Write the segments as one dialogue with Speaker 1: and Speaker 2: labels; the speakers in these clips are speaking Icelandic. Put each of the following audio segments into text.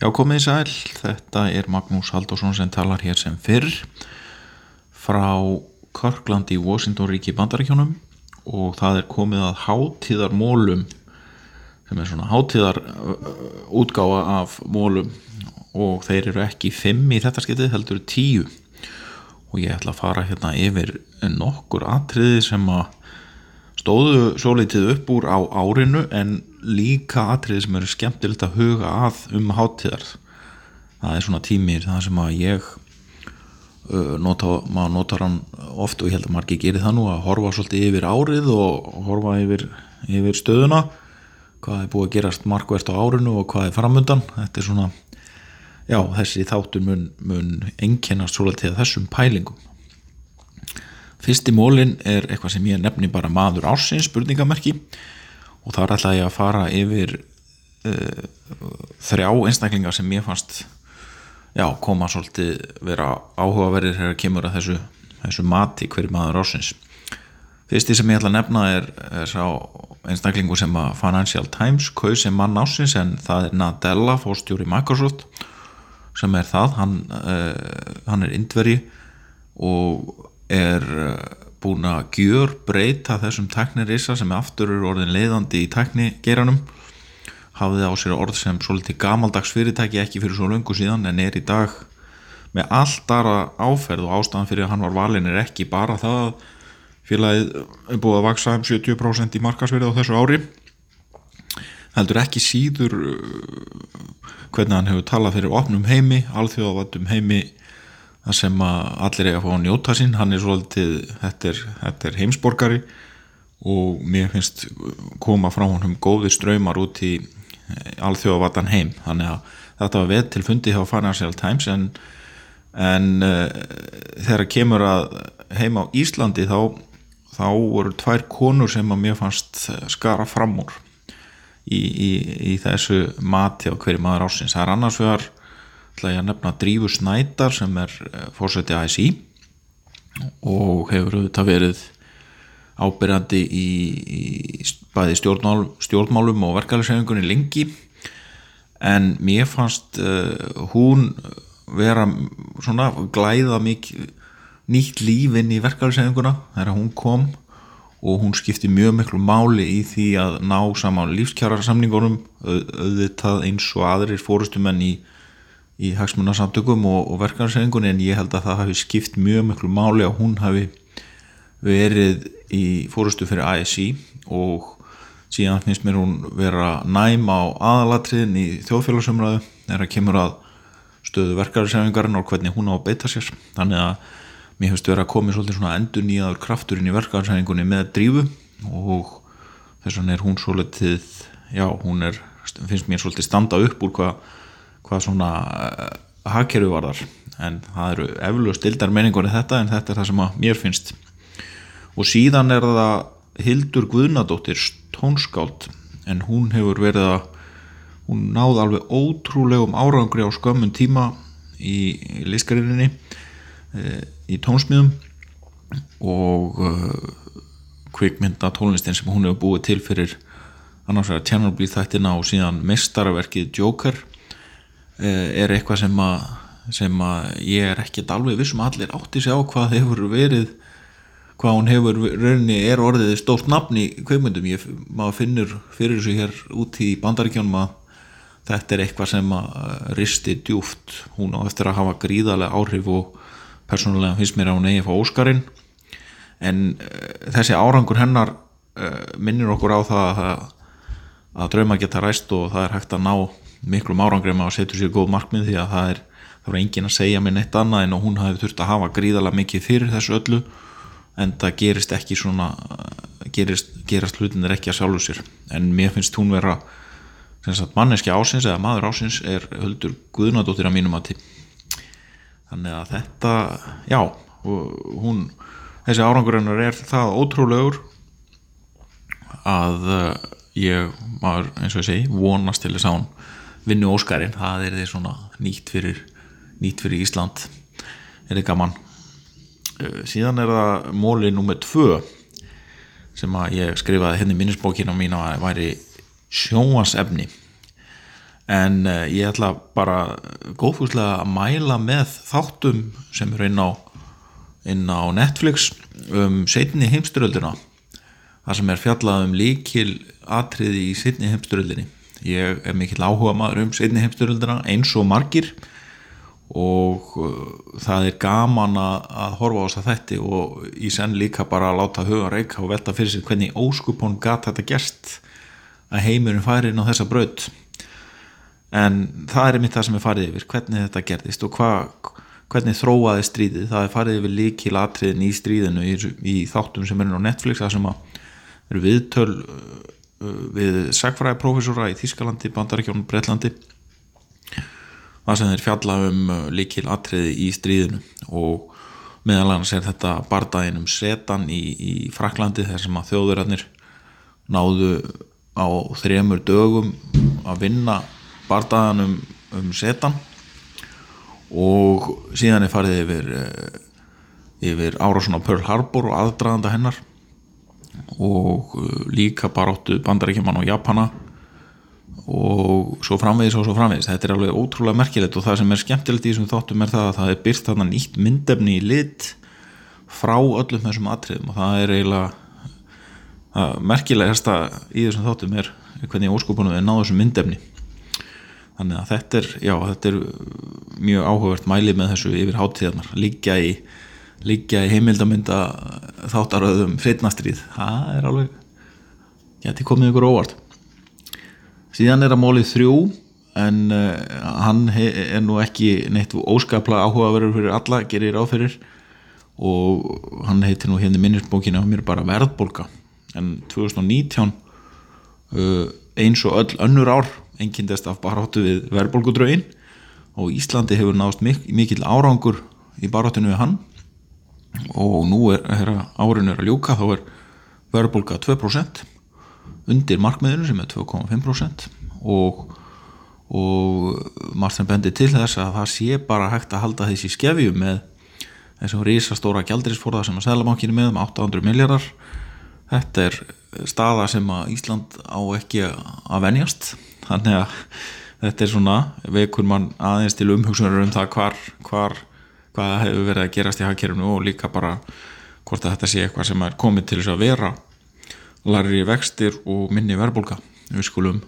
Speaker 1: Já komið sæl, þetta er Magnús Haldursson sem talar hér sem fyrr frá Körkland í Washington ríki bandarækjónum og það er komið að hátíðarmólum sem er svona hátíðar útgáfa af mólum og þeir eru ekki fimm í þetta skiptið heldur tíu. Og ég ætla að fara hérna yfir nokkur atriði sem að stóðu svo litið upp úr á árinu en líka atriði sem eru skemmtilegt að huga að um hátíðar. Það er svona tímir það sem að ég uh, nota, maður notar hann oft og ég held að margir gerir það nú að horfa svolítið yfir árið og horfa yfir, yfir stöðuna. Hvað er búið að gerast markvert á árinu og hvað er framöndan þetta er svona já þessi þáttur mun, mun enginnast svolítið þessum pælingum fyrsti mólin er eitthvað sem ég nefni bara maður ársins spurningamerki. Og þar ætla ég að fara yfir uh, þrjá einstaklingar sem ég fannst já, koma svolítið vera áhugaverðir þegar kemur að þessu, þessu mati hverju maður ársins. Fyrsti sem ég ætla að nefna er, er sá einstaklingu sem að Financial Times kauð sem mann ársins en það er Nadella, fórstjóri Microsoft sem er það. Hann, uh, hann er indveri og er búin að gjör breyta þessum teknirisa sem aftur eru orðin leiðandi í teknigeranum hafði á sér orð sem svolítið gamaldags fyrirtæki ekki fyrir svo lungu síðan en er í dag með allt aðra áferð og ástæðan fyrir að hann var valin er ekki bara það að félagið er búið að vaksa um 70% í markasverði á þessu ári heldur ekki síður hvernig hann hefur talað fyrir opnum heimi, alþjóðavatum heimi það sem að allir er að fá að njóta sín hann er svolítið, þetta er, þetta er heimsborgari og mér finnst koma frá honum góði ströymar út í alþjóðavatan heim. Þannig að þetta var veð til fundi hjá Financial Times en, en uh, þegar kemur að heima á Íslandi þá, þá voru tvær konur sem að mér fannst skara fram úr í, í, í þessu mati á hverju maður ásins það er annars vegar ætla ég að nefna Drífur Snædar sem er fórseti ASI og hefur auðvitað verið ábyrjandi í, í bæði stjórnmál, stjórnmálum og verkefælissefingunni lengi. En mér fannst uh, hún vera svona glæða mikið nýtt lífinn í verkefælisefinguna þegar hún kom og hún skipti mjög miklu máli í því að ná saman lífskjara samningunum auðvitað eins og aðrir fórustumenn í í hagsmunarsamtökum og, og verkefnarsæðingunni en ég held að það hafi skipt mjög miklu máli að hún hafi verið í fórustu fyrir ASI og síðan finnst mér hún vera næm á aðalatriðin í þjóðfélagsumræðu þegar það kemur að stöðu verkefnarsæðingarinn og hvernig hún á að beita sér. Þannig að mér finnst vera að komi svolítið svona endur nýjaður krafturinn í verkefnarsæðingunni með drífu og þess vegna er hún svolítið já, hún er, finnst mér svolítið standa upp úr hvað hvað svona uh, hagkerfi var þar en það eru eflu stildar menningunni þetta en þetta er það sem að mér finnst. Og síðan er það Hildur Guðnadóttir tónskáld en hún hefur verið að hún náði alveg ótrúlegum árangri á skömmun tíma í, í lískarininni e, í tónsmíðum. Og uh, kvikmynda tónlistin sem hún hefur búið til fyrir annars vegar Tjernobyl þættina og síðan mestarverkið Joker. Eh, er eitthvað sem að, sem að ég er ekkert alveg vissum allir átti sig á hvað hefur verið hvað hún hefur rauninni er orðið stórt nafn í kveimundum ég, maður finnur fyrir þessu hér út í bandaríkjónum að þetta er eitthvað sem að risti djúft hún á eftir að hafa gríðarlega áhrif og persónulega finnst mér að hún eigi að fá Óskarinn. En uh, þessi árangur hennar uh, minnir okkur á það að, að drauma geta ræst og það er hægt að ná miklum árangri með að setja sér góð markmið því að það er, það var engin að segja mér neitt annað en hún hafi þurft að hafa gríðarlega mikið fyrir þessu öllu en það gerist ekki svona gerist, gerast hlutinir ekki að sjálfu sér. En mér finnst hún vera manneski ásins eða maður ásins er höldur guðnadóttir að mínum að til þannig að þetta já, hún þessi árangur hennar er það ótrúlegur að eh, ég, maður eins og ég segi vonast til þess að hún vinnu Óskarinn, það er því svona nýtt fyrir, nýtt fyrir Ísland. Er þið gaman? Uh, síðan er það móli nummið tvö sem að ég skrifaði henni hérna minnisbókina mín að væri sjóasefni en uh, ég ætla bara góðfúslega að mæla með þáttum sem eru inn á, inn á Netflix um setni heimsturöldina þar sem er fjallað um líkil atriði í setni heimsturöldinni ég er mikill áhuga maður um setni heimsturöldina eins og margir. Og uh, það er gaman að horfa á þess að þetta og í senn líka bara að láta huga reyka og velta fyrir sig hvernig óskupón gata þetta gerst að heimurinn færi inn á þessa braut. En það er mitt það sem er farið yfir hvernig þetta gerðist og hva, hvernig þróaði stríðið, það er farið yfir líki latriðin í stríðinu í, í þáttum sem er á Netflix það sem eru viðtöl uh, við sagfræðiprofessora í Þískalandi, Bandaríkjónum, Breitlandi það sem þeir fjalla um uh, líkil atriði í stríðinu. Og meðal annars er þetta bardaginn um setan í, í Fraklandi þar sem að þjóðurarnir náðu á þremur dögum að vinna bardagan um, setan. Og síðan er farið yfir uh, yfir Árásun á Pearl Harbor og aðdraðanda hennar og uh, líka baróttu bandarækjumann og Japana. Og svo framvegis og svo framvegis. Þetta er alveg ótrúlega merkilegt og það sem er skemmtilegt í þessum þáttum er það að það er byrst þarna nýtt myndefni í lit frá öllum þessum atriðum. Og það er eiginlega merkilegasta í þessum þáttum er hvernig óskopunum er náðu þessum myndefni. Þannig að þetta er já, þetta er mjög áhugavert mæli með þessu yfir hátíðarnar líka í, líka í heimildamynda þáttaröðum fritnastrið það er alveg geti komið ykkur óvart. Síðan er að mólið þrjú en uh, hann er nú ekki neitt óskapla áhugaverður fyrir alla, gerir áferir og hann heitir nú hérna minnisbókina mér bara verðbólka en 2019 uh, eins og öll önnur ár engendast af baráttu við verðbólkudraugin og Íslandi hefur náðast mik mikil árangur í baráttinu við hann og nú er, er árinu er að ljúka þá er verðbólka 2% undir markmiðinu sem er 2,5% og, og Martin bendi til þess að það sé bara hægt að halda þessi skefju með þessum risastóra gjaldirisforða sem að Sælabankinu með um 800 miljardar þetta er staða sem að Ísland á ekki að venjast. Þannig að þetta er svona vekur mann aðeins til umhugsunar um það hvar, hvar hvað hefur verið að gerast í hagkerfunu og líka bara hvort að þetta sé eitthvað sem er komið til þess að vera larri vextir og minni verbulga við skulum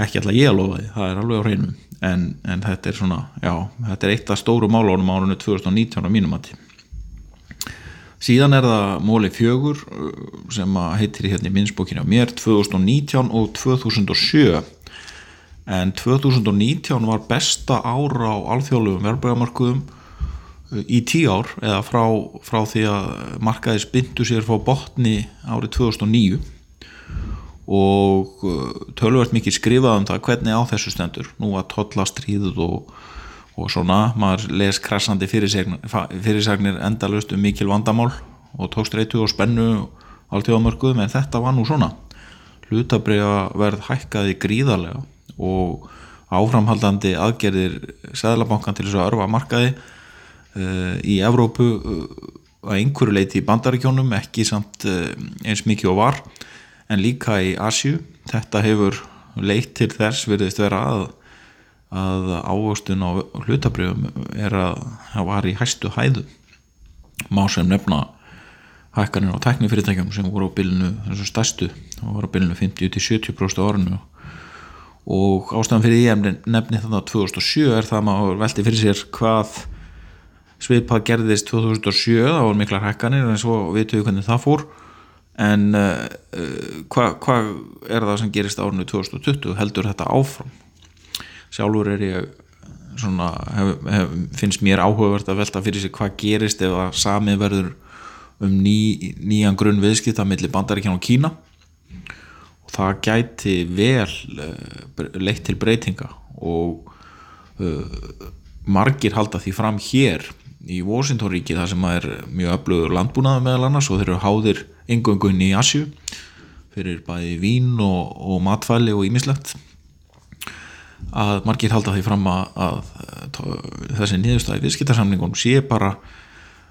Speaker 1: ekki alltaf ég að lofa því, það er alveg á reynum en, en þetta er svona, já þetta er eitt af stóru málónum árunni 2019 á mínum að síðan er það móli fjögur sem heitir hérna í minnsbókinu á mér 2019 og 2007 en 2019 var besta ára á alþjóðlegum verðbæðamarkuðum í tíu ár eða frá, frá því að markaði spindu sér fá botni árið 2009 og uh, tölvöld mikið skrifað um það hvernig á þessu stendur. Nú að totla stríðuð og, og svona, maður les krasandi fyrirsagnir endalust um mikil vandamál og tókst reytu og spennu alltíðamörkuðum en þetta var nú svona. Hlutabriða verð hækkaði gríðarlega og áframhaldandi aðgerðir Sæðlabankan til þess að örfa markaði í Evrópu eh, að einhverju leiti í bandaríkjónum ekki samt eh, eins mikið og var en líka í Asju þetta hefur leitt til þess verðist vera að, að ávöxtun á hlutabrjöfum er að það var í hæstu hæðu. Má sem nefna hækkanir á teknifyrirtækjum sem voru á bylnu þessu stærstu, það voru á bylnu 50-70% árinu. Og ástæðan fyrir ég nefni þannig að 2007 er það að maður velti fyrir sér hvað svipað gerðist 2007 það voru mikla hrekkanir en svo vitum við hvernig það fór. En uh, hvað hva er það sem gerist árinu 2020 heldur þetta áfram? Sjálfur er ég svona, hef, hef, finnst mér áhugavert að velta fyrir sig hvað gerist ef að samið verður um ný, nýjan grunn viðskipta millir bandaríkjan og Kína. Og það gæti vel uh, leitt til breytinga og uh, margir halda því fram hér í Washingtonríki það sem er mjög öflugur landbúnaður meðal annars og þeir eru háðir engöngun í Asju fyrir bæði vín og, og matfæli og ímislegt að margir halda því fram að, að þessi niðurstæði viðskiptarsamningun sé bara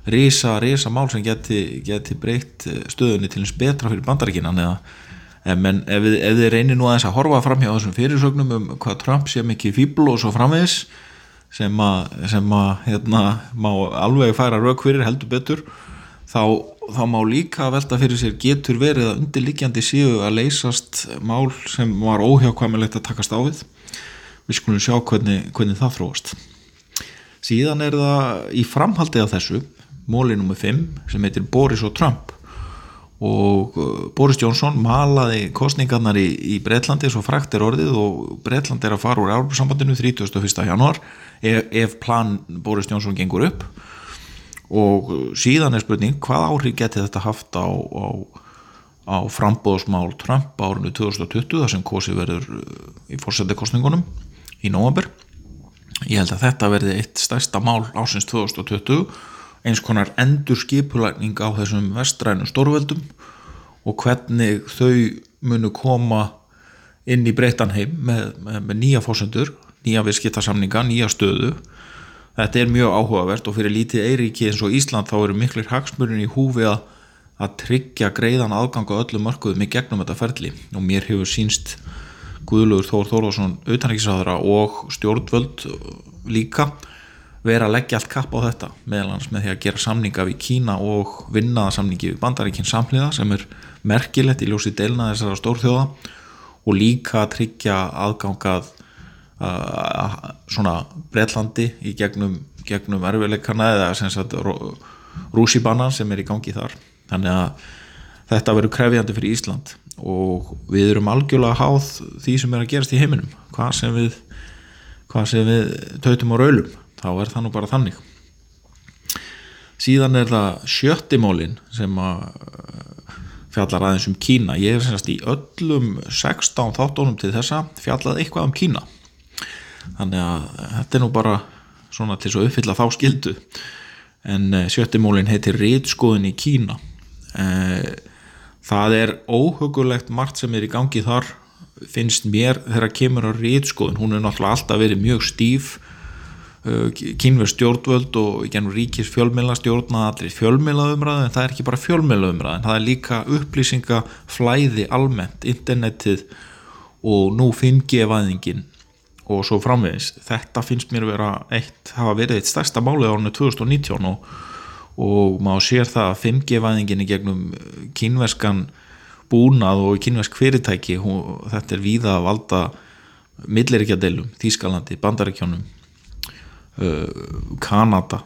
Speaker 1: risa, risa mál sem geti, geti breytt stöðunni til eins betra fyrir bandaríkinan eða en ef, þið reynir nú aðeins að horfa fram hjá þessum fyrirsögnum um hvað Trump sé mikið fíbl og svo framvegis sem að, hérna, má alveg færa rauk fyrir heldur betur þá, þá má líka velta fyrir sér getur verið að undirlikjandi síu að leysast mál sem var óhjákvæmilegt að takast á við við skulum sjá hvernig, hvernig það þróast síðan er það í framhaldi af þessu móli nr. 5 sem heitir Boris og Trump og uh, Boris Johnson malaði kostningarnar í, í Breitlandi svo frækt er orðið og Breitland er að fara úr Európa-sambandinu 31. januar ef, ef plan Boris Johnson gengur upp og síðan er spurning hvað áhrif geti þetta haft á, á, á frambóðsmál Trump árinu 2020 þar sem kosi verður uh, í fórsættikostningunum í nógambur ég held að þetta verði eitt stærsta mál ásins 2020 eins konar endur skipulækning á þessum vestrænu stórveldum og hvernig þau munu koma inn í breytanheim með, með, með nýja fósendur, nýja viðskiptarsamninga, nýja stöðu. Þetta er mjög áhugavert og fyrir lítið Eiríki eins og Ísland þá eru miklir hagsmurinn í húfi að, að tryggja greiðan aðganga öllum mörkuðum í gegnum þetta ferli. Og mér hefur sínst Guðlugur Þór Þórðarsson auðvitaðnækisáðara og stjórnvöld líka vera að leggja allt kapp á þetta meðal annars með því að gera samninga við Kína og vinnaða samningi við bandaríkinn samhliða sem er merkilegt í ljósi deilna þessara stórþjóða og líka að tryggja aðgangað uh, svona Breitlandi í gegnum, gegnum erfiðleikana eða sem sagt rúsibannan sem er í gangi þar. Þannig að þetta verður krefjandi fyrir Ísland og við erum algjörlega háð því sem er að gerast í heiminum hvað sem við hvað sem við tautum á raulum þá er það nú bara þannig. Síðan er það sjöttimólin sem að uh, fjallar aðeins um Kína. Ég er semst í öllum 16 þáttónum til þessa fjallað eitthvað um Kína. Þannig að þetta er nú bara svona til að uppfylla þá skildu en uh, sjöttimólin heitir Ritskoðin í Kína. Uh, það er óhugulegt margt sem er í gangi þar finnst mér þegar kemur á Ritskoðin hún er náttúrulega alltaf verið mjög stíf Uh, kynverð stjórnvöld og gennum ríkis fjölmjöla stjórna allir fjölmjölaumræðu en það er ekki bara fjölmjölaumræðu en það er líka upplýsingaflæði almennt, internetið og nú 5G-væðingin og svo framvegis. Þetta finnst mér vera eitt hafa verið eitt stærsta málið árinu 2019 og, og maður sér það að 5G-væðingin í gegnum kynverskan búnað og kynversk fyrirtæki hún, þetta er víða að valda milliríkjadeilum, Þískalandi, Bandaríkjónum Kanada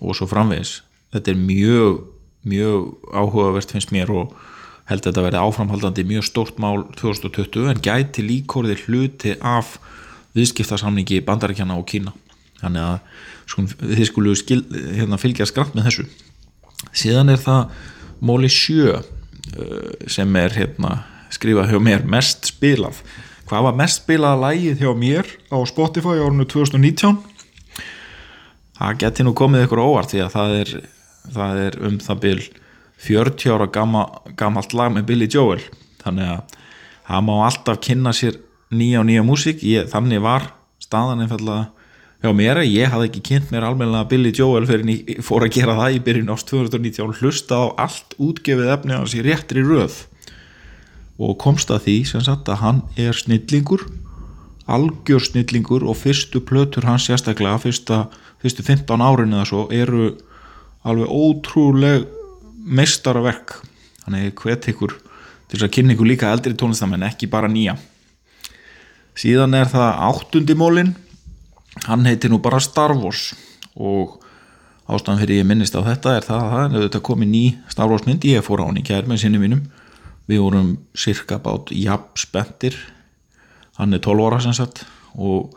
Speaker 1: og svo framvegis. Þetta er mjög mjög áhugavert finnst mér og held að þetta verði áframhaldandi mjög stórt mál 2020 en gæti líkorðir hluti af viðskiptarsamningi bandaríkjana og Kína. Þannig að sko, þið skulu skil, hérna, fylgja skratt með þessu. Síðan er það móli sjö uh, sem er hérna, skrifað hjá mér mest spilað. Hvað var mest spilað lægið hjá mér á Spotify árunnu 2019 það geti nú komið ykkur óvart því að það er, það er um það byl 40 ára gamma, gammalt lag með Billy Joel. Þannig að það má alltaf kynna sér nýja og nýja músík. Þannig var staðan einfallega hjá mér, ég hafði ekki kynnt mér almenna Billy Joel fyrir ég fór að gera það í byrjun ást 2019 og hlusta á allt útgefið efni á þessi réttri röð. Og komst að því sem sagt að hann er snillingur algjör snillingur og fyrstu plötur hans sérstaklega fyrsta fyrstu 15 árin eða svo eru alveg ótrúleg meistaraverk. Þannig hvet ykkur til þess að kynna ykkur líka eldri tónlistamenn ekki bara nýja. Síðan er það áttundimólin hann heitir nú bara Star Wars. Og ástæðan fyrir ég minnist á þetta er það að auðvitað komið ný Star Wars mynd, ég fór á hann í kær með sinni mínum. Við vorum cirka bát jafn spendir hann er 12 ára sem sagt og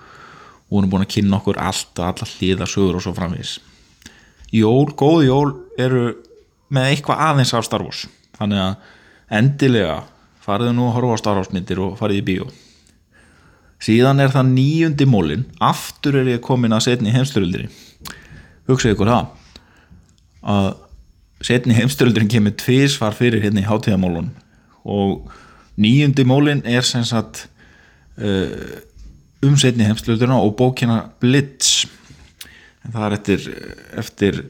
Speaker 1: hún er búin að kynna okkur allt og alla hlýðarsögur og svo framvís Jól, góð jól eru með eitthvað aðeins af Star Wars. Þannig að endilega fariðu nú að horfa á Star Wars myndir og farið í bíó. Síðan er það nýjundi mólin. Aftur er ég komin að setni heimsturöldri hugsaðu ykkur það að setni heimsturöldrin kemur tvísvar fyrir hérna í hátíðamólun og nýjundi mólin er sem sagt um setni heimsluturna og bókina Blitz en það er eftir, eftir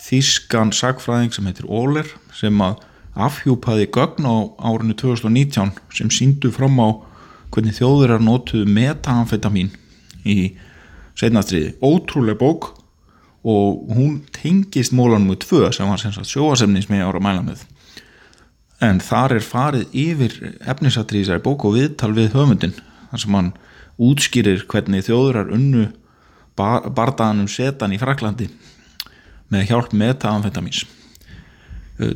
Speaker 1: þýskan sagfræðing sem heitir Óler sem að afhjúpaði gögn á árinu 2019 sem síndu fram á hvernig þjóðurar notuðu metamfetamin í setnastriði. Ótrúlega bók og hún tengist mólanum með tvö sem var sjóasemni sem ég ára að mæla með. En þar er farið yfir efnisatrið í þessari bók og viðtal við höfundin þar sem hann útskýrir hvernig þjóðurar unnu bar bardaðanum setan í Fraklandi með hjálp metamfetamins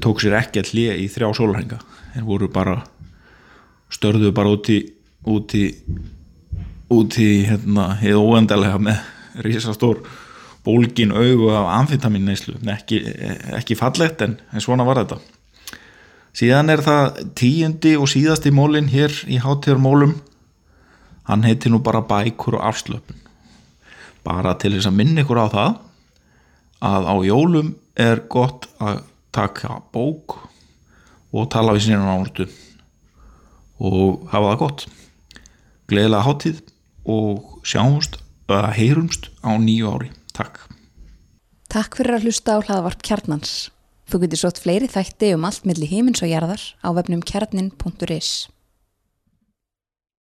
Speaker 1: tók sér ekki að hlýja í þrjá sólhænga þeir voru bara störðuðu bara út í út í út í hérna hefðu óendalega með risastór bólgin augu af amfetamin neyslu ekki, ekki fallegt en, en svona var þetta. Síðan er það tíundi og síðasti mólin hér í hátíðarmólum hann heiti nú bara bækur og afslöpun bara til þess að minna ykkur á það að á jólum er gott að taka bók og tala við síðan ánurtu og hafa það gott gleðilega háttíð og sjáumst að heyrumst á nýju ári. Takk.
Speaker 2: Takk fyrir að hlusta á hlaðavarp kjarnans. Þú getur sótt fleiri þætti um allt millir heimins og jarðar á vefnum kjarnin.is.